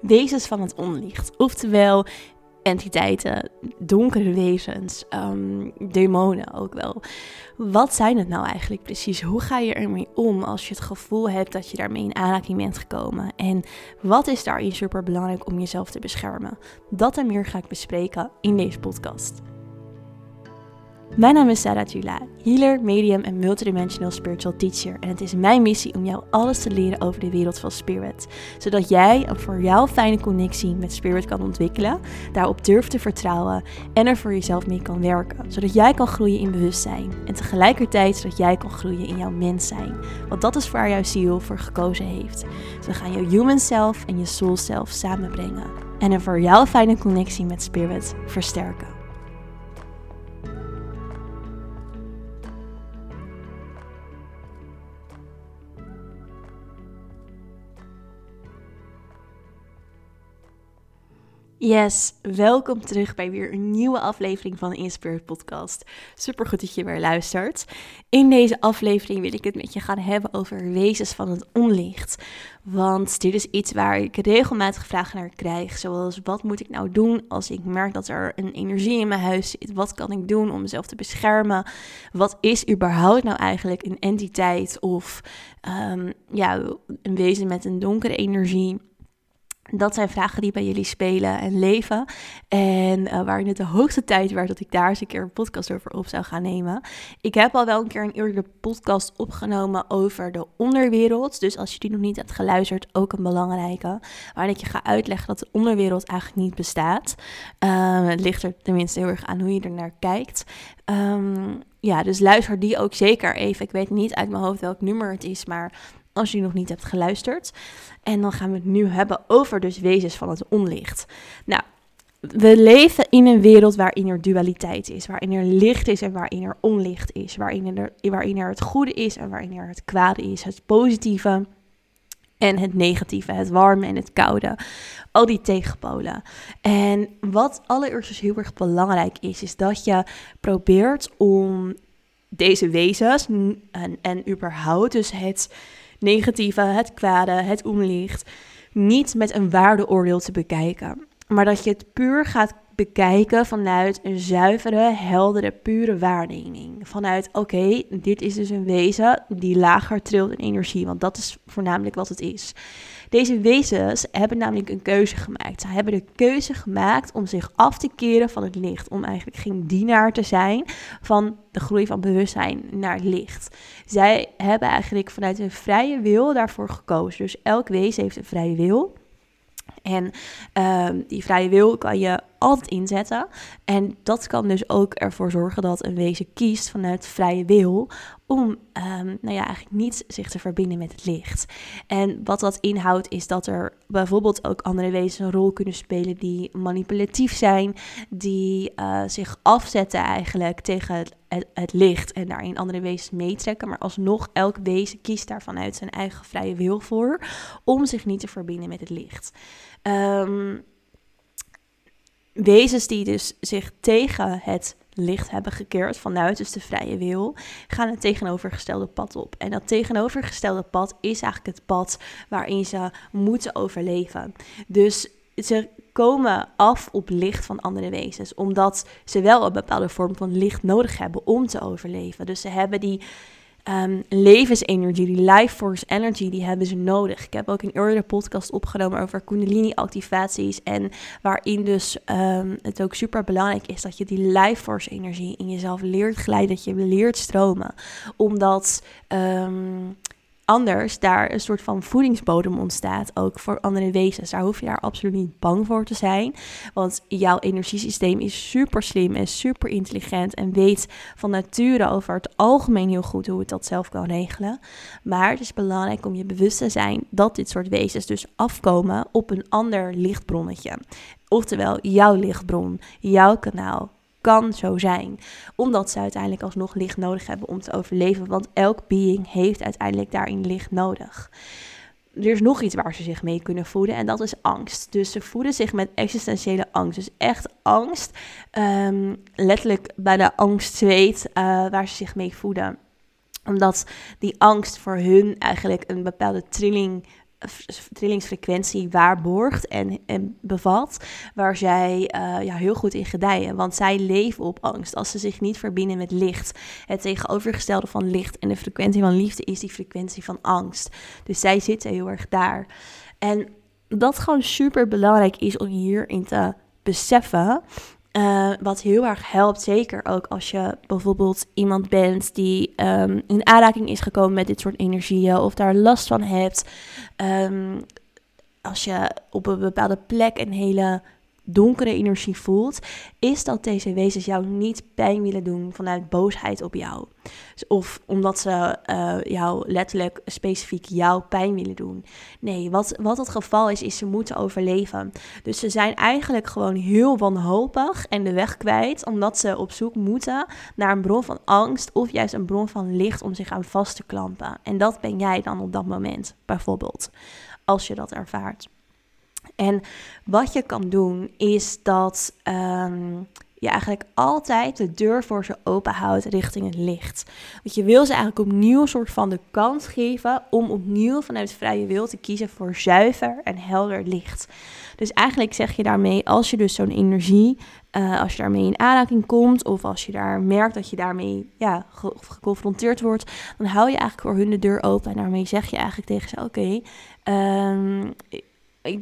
wezens van het onlicht. Oftewel entiteiten, donkere wezens, um, demonen ook wel. Wat zijn het nou eigenlijk precies? Hoe ga je ermee om als je het gevoel hebt dat je daarmee in aanraking bent gekomen? En wat is daarin super belangrijk om jezelf te beschermen? Dat en meer ga ik bespreken in deze podcast. Mijn naam is Sarah Tula, healer, medium en multidimensional spiritual teacher. En het is mijn missie om jou alles te leren over de wereld van spirit. Zodat jij een voor jou fijne connectie met spirit kan ontwikkelen, daarop durft te vertrouwen en er voor jezelf mee kan werken. Zodat jij kan groeien in bewustzijn en tegelijkertijd zodat jij kan groeien in jouw mens zijn. Want dat is waar jouw ziel voor gekozen heeft. Dus we gaan jouw human self en je soul self samenbrengen. En een voor jou fijne connectie met spirit versterken. Yes, welkom terug bij weer een nieuwe aflevering van de Inspired Podcast. Super goed dat je weer luistert. In deze aflevering wil ik het met je gaan hebben over wezens van het onlicht. Want dit is iets waar ik regelmatig vragen naar krijg. Zoals, wat moet ik nou doen als ik merk dat er een energie in mijn huis zit? Wat kan ik doen om mezelf te beschermen? Wat is überhaupt nou eigenlijk een entiteit of um, ja, een wezen met een donkere energie? Dat zijn vragen die bij jullie spelen en leven. En uh, waar het de hoogste tijd werd dat ik daar eens een keer een podcast over op zou gaan nemen. Ik heb al wel een keer een eerdere podcast opgenomen over de onderwereld. Dus als je die nog niet hebt geluisterd, ook een belangrijke. Waarin ik je ga uitleggen dat de onderwereld eigenlijk niet bestaat. Uh, het ligt er tenminste heel erg aan hoe je er naar kijkt. Um, ja, dus luister die ook zeker even. Ik weet niet uit mijn hoofd welk nummer het is, maar als je nog niet hebt geluisterd. En dan gaan we het nu hebben over dus wezens van het onlicht. Nou, we leven in een wereld waarin er dualiteit is, waarin er licht is en waarin er onlicht is, waarin er, waarin er het goede is en waarin er het kwade is, het positieve en het negatieve, het warme en het koude. Al die tegenpolen. En wat allereerst dus heel erg belangrijk is, is dat je probeert om deze wezens en, en überhaupt dus het negatieve, het kwade, het onlicht, niet met een waardeoordeel te bekijken. Maar dat je het puur gaat bekijken vanuit een zuivere, heldere, pure waarneming. Vanuit, oké, dit is dus een wezen die lager trilt in energie, want dat is voornamelijk wat het is. Deze wezens hebben namelijk een keuze gemaakt. Ze hebben de keuze gemaakt om zich af te keren van het licht. Om eigenlijk geen dienaar te zijn van de groei van bewustzijn naar het licht. Zij hebben eigenlijk vanuit hun vrije wil daarvoor gekozen. Dus elk wezen heeft een vrije wil. En uh, die vrije wil kan je altijd inzetten. En dat kan dus ook ervoor zorgen dat een wezen kiest vanuit vrije wil om um, nou ja, eigenlijk niet zich te verbinden met het licht. En wat dat inhoudt is dat er bijvoorbeeld ook andere wezens een rol kunnen spelen die manipulatief zijn, die uh, zich afzetten eigenlijk tegen het, het, licht en daarin andere wezens meetrekken. Maar alsnog, elk wezen kiest daar vanuit zijn eigen vrije wil voor om zich niet te verbinden met het licht. Um, wezens die dus zich tegen het licht hebben gekeerd vanuit dus de vrije wil, gaan het tegenovergestelde pad op. En dat tegenovergestelde pad is eigenlijk het pad waarin ze moeten overleven. Dus ze komen af op licht van andere wezens, omdat ze wel een bepaalde vorm van licht nodig hebben om te overleven. Dus ze hebben die um, levensenergie, die life force energy, die hebben ze nodig. Ik heb ook een eerdere podcast opgenomen over kundalini-activaties en waarin dus um, het ook super belangrijk is dat je die life force energie in jezelf leert glijden, dat je leert stromen. Omdat um, anders daar een soort van voedingsbodem ontstaat, ook voor andere wezens. Daar hoef je daar absoluut niet bang voor te zijn, want jouw energiesysteem is super slim en super intelligent en weet van nature over het algemeen heel goed hoe het dat zelf kan regelen. Maar het is belangrijk om je bewust te zijn dat dit soort wezens dus afkomen op een ander lichtbronnetje. Oftewel jouw lichtbron, jouw kanaal, kan zo zijn. Omdat ze uiteindelijk alsnog licht nodig hebben om te overleven. Want elk being heeft uiteindelijk daarin licht nodig. Er is nog iets waar ze zich mee kunnen voeden en dat is angst. Dus ze voeden zich met existentiële angst. Dus echt angst, um, letterlijk bij de angst zweet, uh, waar ze zich mee voeden. Omdat die angst voor hun eigenlijk een bepaalde trilling trillingsfrequentie waarborgt en, en bevat, waar zij uh, ja, heel goed in gedijen. Want zij leven op angst. Als ze zich niet verbinden met licht, het tegenovergestelde van licht en de frequentie van liefde is die frequentie van angst. Dus zij zitten heel erg daar. En dat gewoon super belangrijk is om hierin te beseffen. Uh, wat heel erg helpt, zeker ook als je bijvoorbeeld iemand bent die um, in aanraking is gekomen met dit soort energieën of daar last van hebt. Um, als je op een bepaalde plek een hele donkere energie voelt, is dat deze wezens jou niet pijn willen doen vanuit boosheid op jou. Of omdat ze uh, jou letterlijk specifiek jouw pijn willen doen. Nee, wat, wat het geval is, is ze moeten overleven. Dus ze zijn eigenlijk gewoon heel wanhopig en de weg kwijt, omdat ze op zoek moeten naar een bron van angst of juist een bron van licht om zich aan vast te klampen. En dat ben jij dan op dat moment, bijvoorbeeld, als je dat ervaart. En wat je kan doen is dat um, je eigenlijk altijd de deur voor ze open houdt richting het licht. Want je wil ze eigenlijk opnieuw een soort van de kans geven om opnieuw vanuit vrije wil te kiezen voor zuiver en helder licht. Dus eigenlijk zeg je daarmee, als je dus zo'n energie, uh, als je daarmee in aanraking komt, of als je daar merkt dat je daarmee ja, geconfronteerd wordt, dan hou je eigenlijk voor hun de deur open. En daarmee zeg je eigenlijk tegen ze: Oké, okay, um,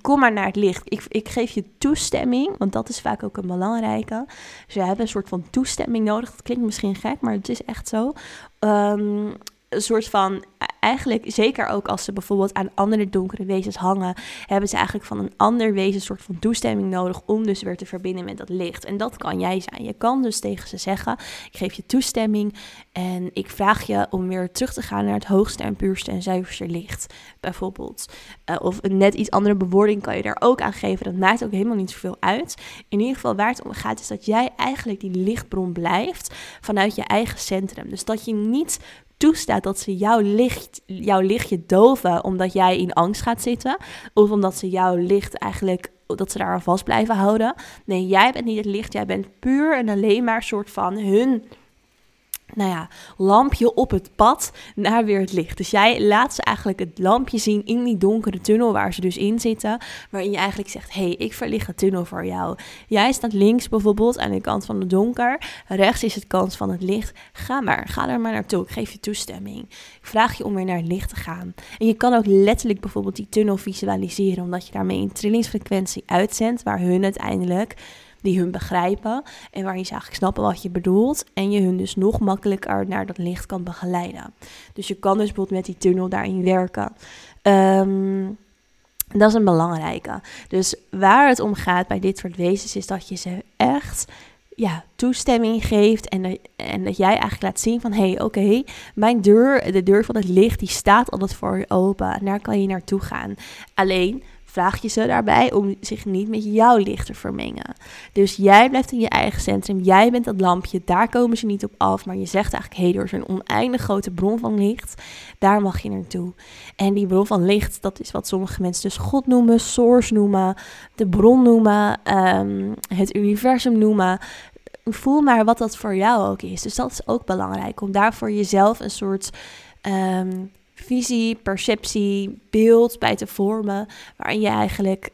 kom maar naar het licht. Ik, ik geef je toestemming, want dat is vaak ook een belangrijke. Ze hebben een soort van toestemming nodig. Dat klinkt misschien gek, maar het is echt zo. Um, een soort van, eigenlijk zeker ook als ze bijvoorbeeld aan andere donkere wezens hangen, hebben ze eigenlijk van een ander wezen een soort van toestemming nodig om dus weer te verbinden met dat licht. En dat kan jij zijn. Je kan dus tegen ze zeggen, ik geef je toestemming en ik vraag je om weer terug te gaan naar het hoogste en puurste en zuiverste licht, bijvoorbeeld. Uh, of een net iets andere bewoording kan je daar ook aan geven. Dat maakt ook helemaal niet zoveel uit. In ieder geval waar het om gaat is dat jij eigenlijk die lichtbron blijft vanuit je eigen centrum. Dus dat je niet toestaat dat ze jouw, licht, jouw lichtje doven omdat jij in angst gaat zitten. Of omdat ze jouw licht eigenlijk, dat ze daar vast blijven houden. Nee, jij bent niet het licht, jij bent puur en alleen maar een soort van hun nou ja, lampje op het pad naar weer het licht. Dus jij laat ze eigenlijk het lampje zien in die donkere tunnel waar ze dus in zitten. Waarin je eigenlijk zegt, hey, ik verlicht de tunnel voor jou. Jij staat links bijvoorbeeld aan de kant van het donker. Rechts is het kant van het licht. Ga maar, ga er maar naartoe. Ik geef je toestemming. Ik vraag je om weer naar het licht te gaan. En je kan ook letterlijk bijvoorbeeld die tunnel visualiseren. Omdat je daarmee een trillingsfrequentie uitzendt waar hun uiteindelijk die hun begrijpen en waarin ze eigenlijk snappen wat je bedoelt en je hun dus nog makkelijker naar dat licht kan begeleiden. Dus je kan dus bijvoorbeeld met die tunnel daarin werken. Ehm, dat is een belangrijke. Dus waar het om gaat bij dit soort wezens is dat je ze echt ja, toestemming geeft en, en dat jij eigenlijk laat zien van hé, hey, oké, mijn deur, de deur van het licht, die staat altijd voor je open en daar kan je naartoe gaan. Alleen vraag je ze daarbij om zich niet met jouw licht te vermengen. Dus jij blijft in je eigen centrum, jij bent dat lampje, daar komen ze niet op af, maar je zegt eigenlijk, hé, hey, is een oneindig grote bron van licht, daar mag je naartoe. En die bron van licht, dat is wat sommige mensen dus God noemen, source noemen, de bron noemen, um, het universum noemen. Voel maar wat dat voor jou ook is. Dus dat is ook belangrijk, om daar voor jezelf een soort... Um, visie, perceptie, beeld bij te vormen. Waarin je eigenlijk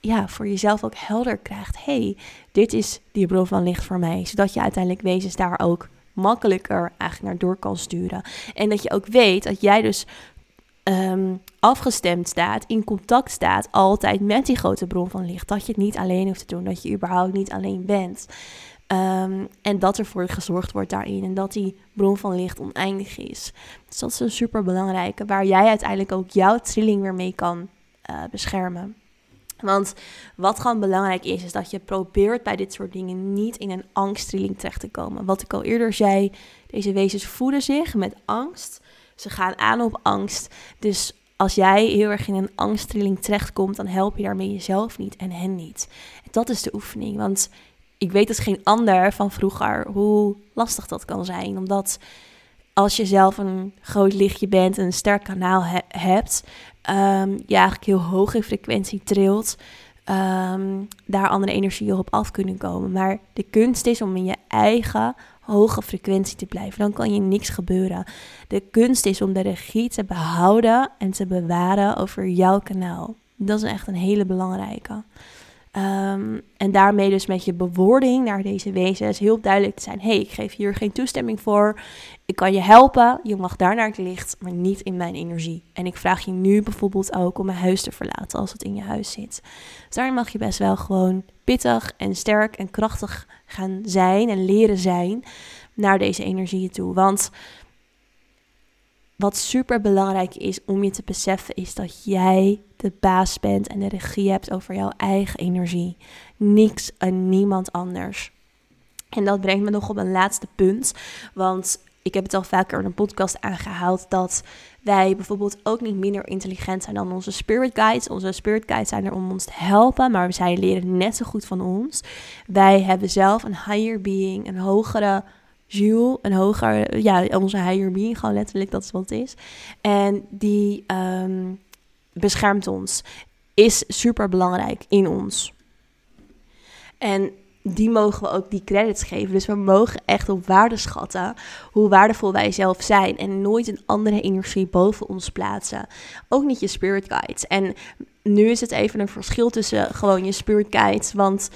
ja, voor jezelf ook helder krijgt. hey, dit is die bron van licht voor mij. Zodat je uiteindelijk wezens daar ook makkelijker eigenlijk naar door kan sturen. En dat je ook weet dat jij dus um, afgestemd staat, in contact staat, altijd met die grote bron van licht. Dat je het niet alleen hoeft te doen, dat je überhaupt niet alleen bent. Um, en dat er voor gezorgd wordt daarin. En dat die bron van licht oneindig is. Dus dat is een super belangrijke. Waar jij uiteindelijk ook jouw trilling weer mee kan uh, beschermen. Want wat gewoon belangrijk is, is dat je probeert bij dit soort dingen niet in een angsttrilling terecht te komen. Wat ik al eerder zei, deze wezens voeden zich met angst. Ze gaan aan op angst. Dus als jij heel erg in een angsttrilling terechtkomt, dan help je daarmee jezelf niet en hen niet. dat is de oefening. Want ik weet als geen ander van vroeger hoe lastig dat kan zijn. Omdat als je zelf een groot lichtje bent en een sterk kanaal hebt, um, je eigenlijk heel hoog in frequentie trilt, um, daar andere energieën op af kunnen komen. Maar de kunst is om in je eigen hoge frequentie te blijven. Dan kan je niks gebeuren. De kunst is om de regie te behouden en te bewaren over jouw kanaal. Dat is echt een hele belangrijke. Ehm, en daarmee dus met je bewoording naar deze wezens heel duidelijk te zijn. hey, ik geef hier geen toestemming voor. Ik kan je helpen. Je mag daar naar het licht, maar niet in mijn energie. En ik vraag je nu bijvoorbeeld ook om mijn huis te verlaten als het in je huis zit. Dus daar mag je best wel gewoon pittig en sterk en krachtig gaan zijn en leren zijn naar deze energieën toe. Want wat super belangrijk is om je te beseffen, is dat jij de baas bent en de regie hebt over jouw eigen energie. Niks en niemand anders. En dat brengt me nog op een laatste punt. Want ik heb het al vaker in een podcast aangehaald dat wij bijvoorbeeld ook niet minder intelligent zijn dan onze spirit guides. Onze spirit guides zijn er om ons te helpen, maar zij leren net zo goed van ons. Wij hebben zelf een higher being, een hogere Jules, een hoger, ja, onze higher being, gewoon letterlijk, dat is wat het is. En die ehm, beschermt ons, is super belangrijk in ons. En die mogen we ook die credits geven. Dus we mogen echt op waarde schatten hoe waardevol wij zelf zijn. En nooit een andere energie boven ons plaatsen. Ook niet je spirit guides. En nu is het even een verschil tussen gewoon je spirit guides. Want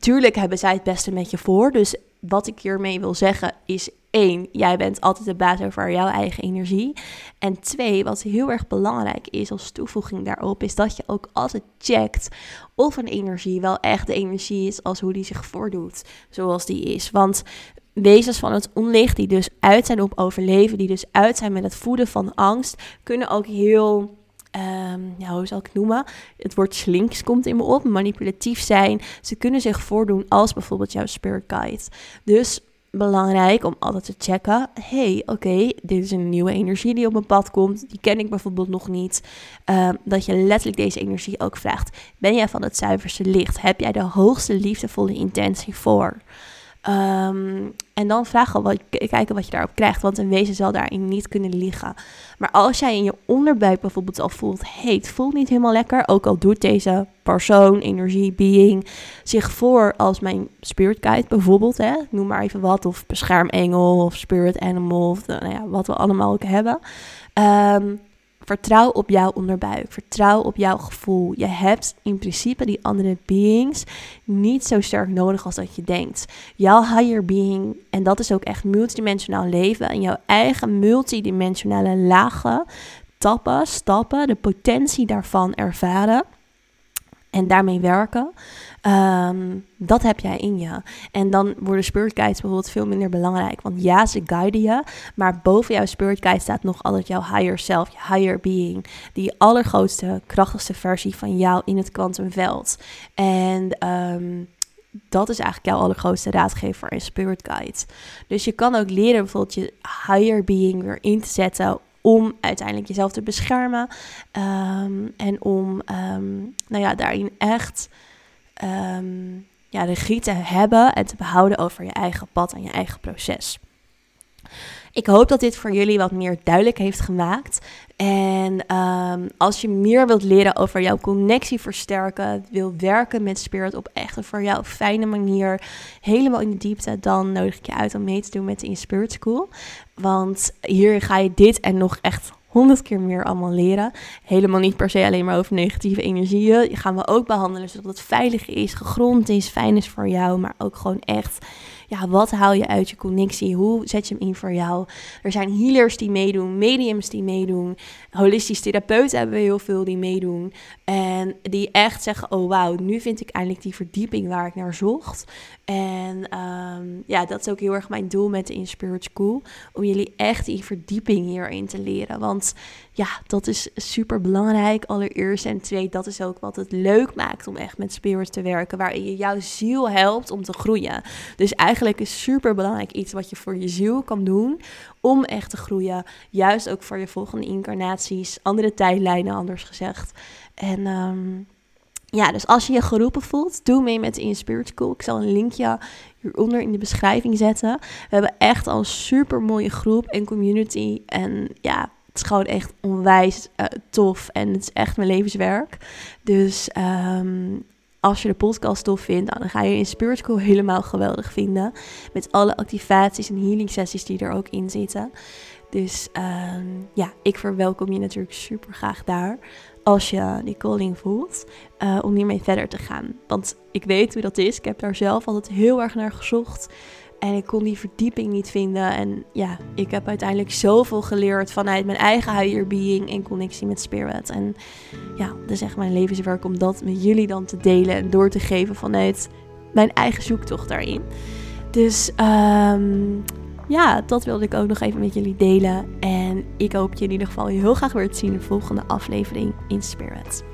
tuurlijk hebben zij het beste met je voor. Dus wat ik hiermee wil zeggen is één, jij bent altijd de baas over jouw eigen energie. En twee, wat heel erg belangrijk is als toevoeging daarop, is dat je ook altijd checkt of een energie wel echt de energie is als hoe die zich voordoet, zoals die is. Want wezens van het onlicht, die dus uit zijn op overleven, die dus uit zijn met het voeden van angst, kunnen ook heel um, ja, hoe zal ik het noemen? Het woord slinks komt in me op, manipulatief zijn. Ze kunnen zich voordoen als bijvoorbeeld jouw spirit guide. Dus belangrijk om altijd te checken. hey, oké, dit is een nieuwe energie die op mijn pad komt. Die ken ik bijvoorbeeld nog niet. Um, dat je letterlijk deze energie ook vraagt. Ben jij van het zuiverste licht? Heb jij de hoogste liefdevolle intentie voor? Um, en dan vragen wat, kijken wat je daarop krijgt. Want een wezen zal daarin niet kunnen liegen. Maar als jij in je onderbuik bijvoorbeeld al voelt: hey, het voelt niet helemaal lekker. Ook al doet deze persoon, energie, being zich voor als mijn spirit guide bijvoorbeeld. Hè? Noem maar even wat. Of beschermengel of spirit animal. Of nou ja, wat we allemaal ook hebben. Um, Vertrouw op jouw onderbuik. Vertrouw op jouw gevoel. Je hebt in principe die andere beings niet zo sterk nodig als dat je denkt. Jouw higher being, en dat is ook echt multidimensionaal leven, en jouw eigen multidimensionale lagen tappen, stappen, de potentie daarvan ervaren en daarmee werken. Um, dat heb jij in je. En dan worden spirit guides bijvoorbeeld veel minder belangrijk. Want ja, ze guiden je. Maar boven jouw spirit guide staat nog altijd jouw higher self, je higher being. Die allergrootste, krachtigste versie van jou in het kwantumveld. En um, dat is eigenlijk jouw allergrootste raadgever en spirit guide. Dus je kan ook leren bijvoorbeeld je higher being weer in te zetten om uiteindelijk jezelf te beschermen. Um, en om um, nou ja, daarin echt um, ja, regie te hebben en te behouden over je eigen pad en je eigen proces. Ik hoop dat dit voor jullie wat meer duidelijk heeft gemaakt. En um, als je meer wilt leren over jouw connectie versterken, wil werken met Spirit op echt een voor jou fijne manier, helemaal in de diepte, dan nodig ik je uit om mee te doen met de In Spirit School. Want hier ga je dit en nog echt honderd keer meer allemaal leren. Helemaal niet per se alleen maar over negatieve energieën. Die gaan we ook behandelen zodat het veilig is, gegrond is, fijn is voor jou, maar ook gewoon echt ja, wat haal je uit je connectie? Hoe zet je hem in voor jou? Er zijn healers die meedoen, mediums die meedoen, holistisch therapeuten hebben we heel veel die meedoen. En die echt zeggen, oh wauw, nu vind ik eindelijk die verdieping waar ik naar zocht. En um, ja, dat is ook heel erg mijn doel met de Inspirit School. Om jullie echt die verdieping hierin te leren. Want ja, dat is super belangrijk allereerst. En twee, dat is ook wat het leuk maakt om echt met spirits te werken. Waarin je jouw ziel helpt om te groeien. Dus eigenlijk is super belangrijk iets wat je voor je ziel kan doen. Om echt te groeien. Juist ook voor je volgende incarnaties. Andere tijdlijnen anders gezegd. En um, ja, dus als je je geroepen voelt, doe mee met de In Spirit School. Ik zal een linkje hieronder in de beschrijving zetten. We hebben echt al een super mooie groep en community. En ja, het is gewoon echt onwijs uh, tof en het is echt mijn levenswerk. Dus um, als je de podcast tof vindt, nou, dan ga je in Spirit School helemaal geweldig vinden. Met alle activaties en healing sessies die er ook in zitten. Dus ehm, ja, ik verwelkom je natuurlijk super graag daar. Als je die calling voelt, uh, om hiermee verder te gaan. Want ik weet hoe dat is. Ik heb daar zelf altijd heel erg naar gezocht. En ik kon die verdieping niet vinden. En ja, ik heb uiteindelijk zoveel geleerd vanuit mijn eigen higher being en connectie met spirit. En ja, dus echt mijn levenswerk om dat met jullie dan te delen en door te geven vanuit mijn eigen zoektocht daarin. Dus um, ja, dat wilde ik ook nog even met jullie delen. En ik hoop je in ieder geval heel graag weer te zien in de volgende aflevering in Spirit.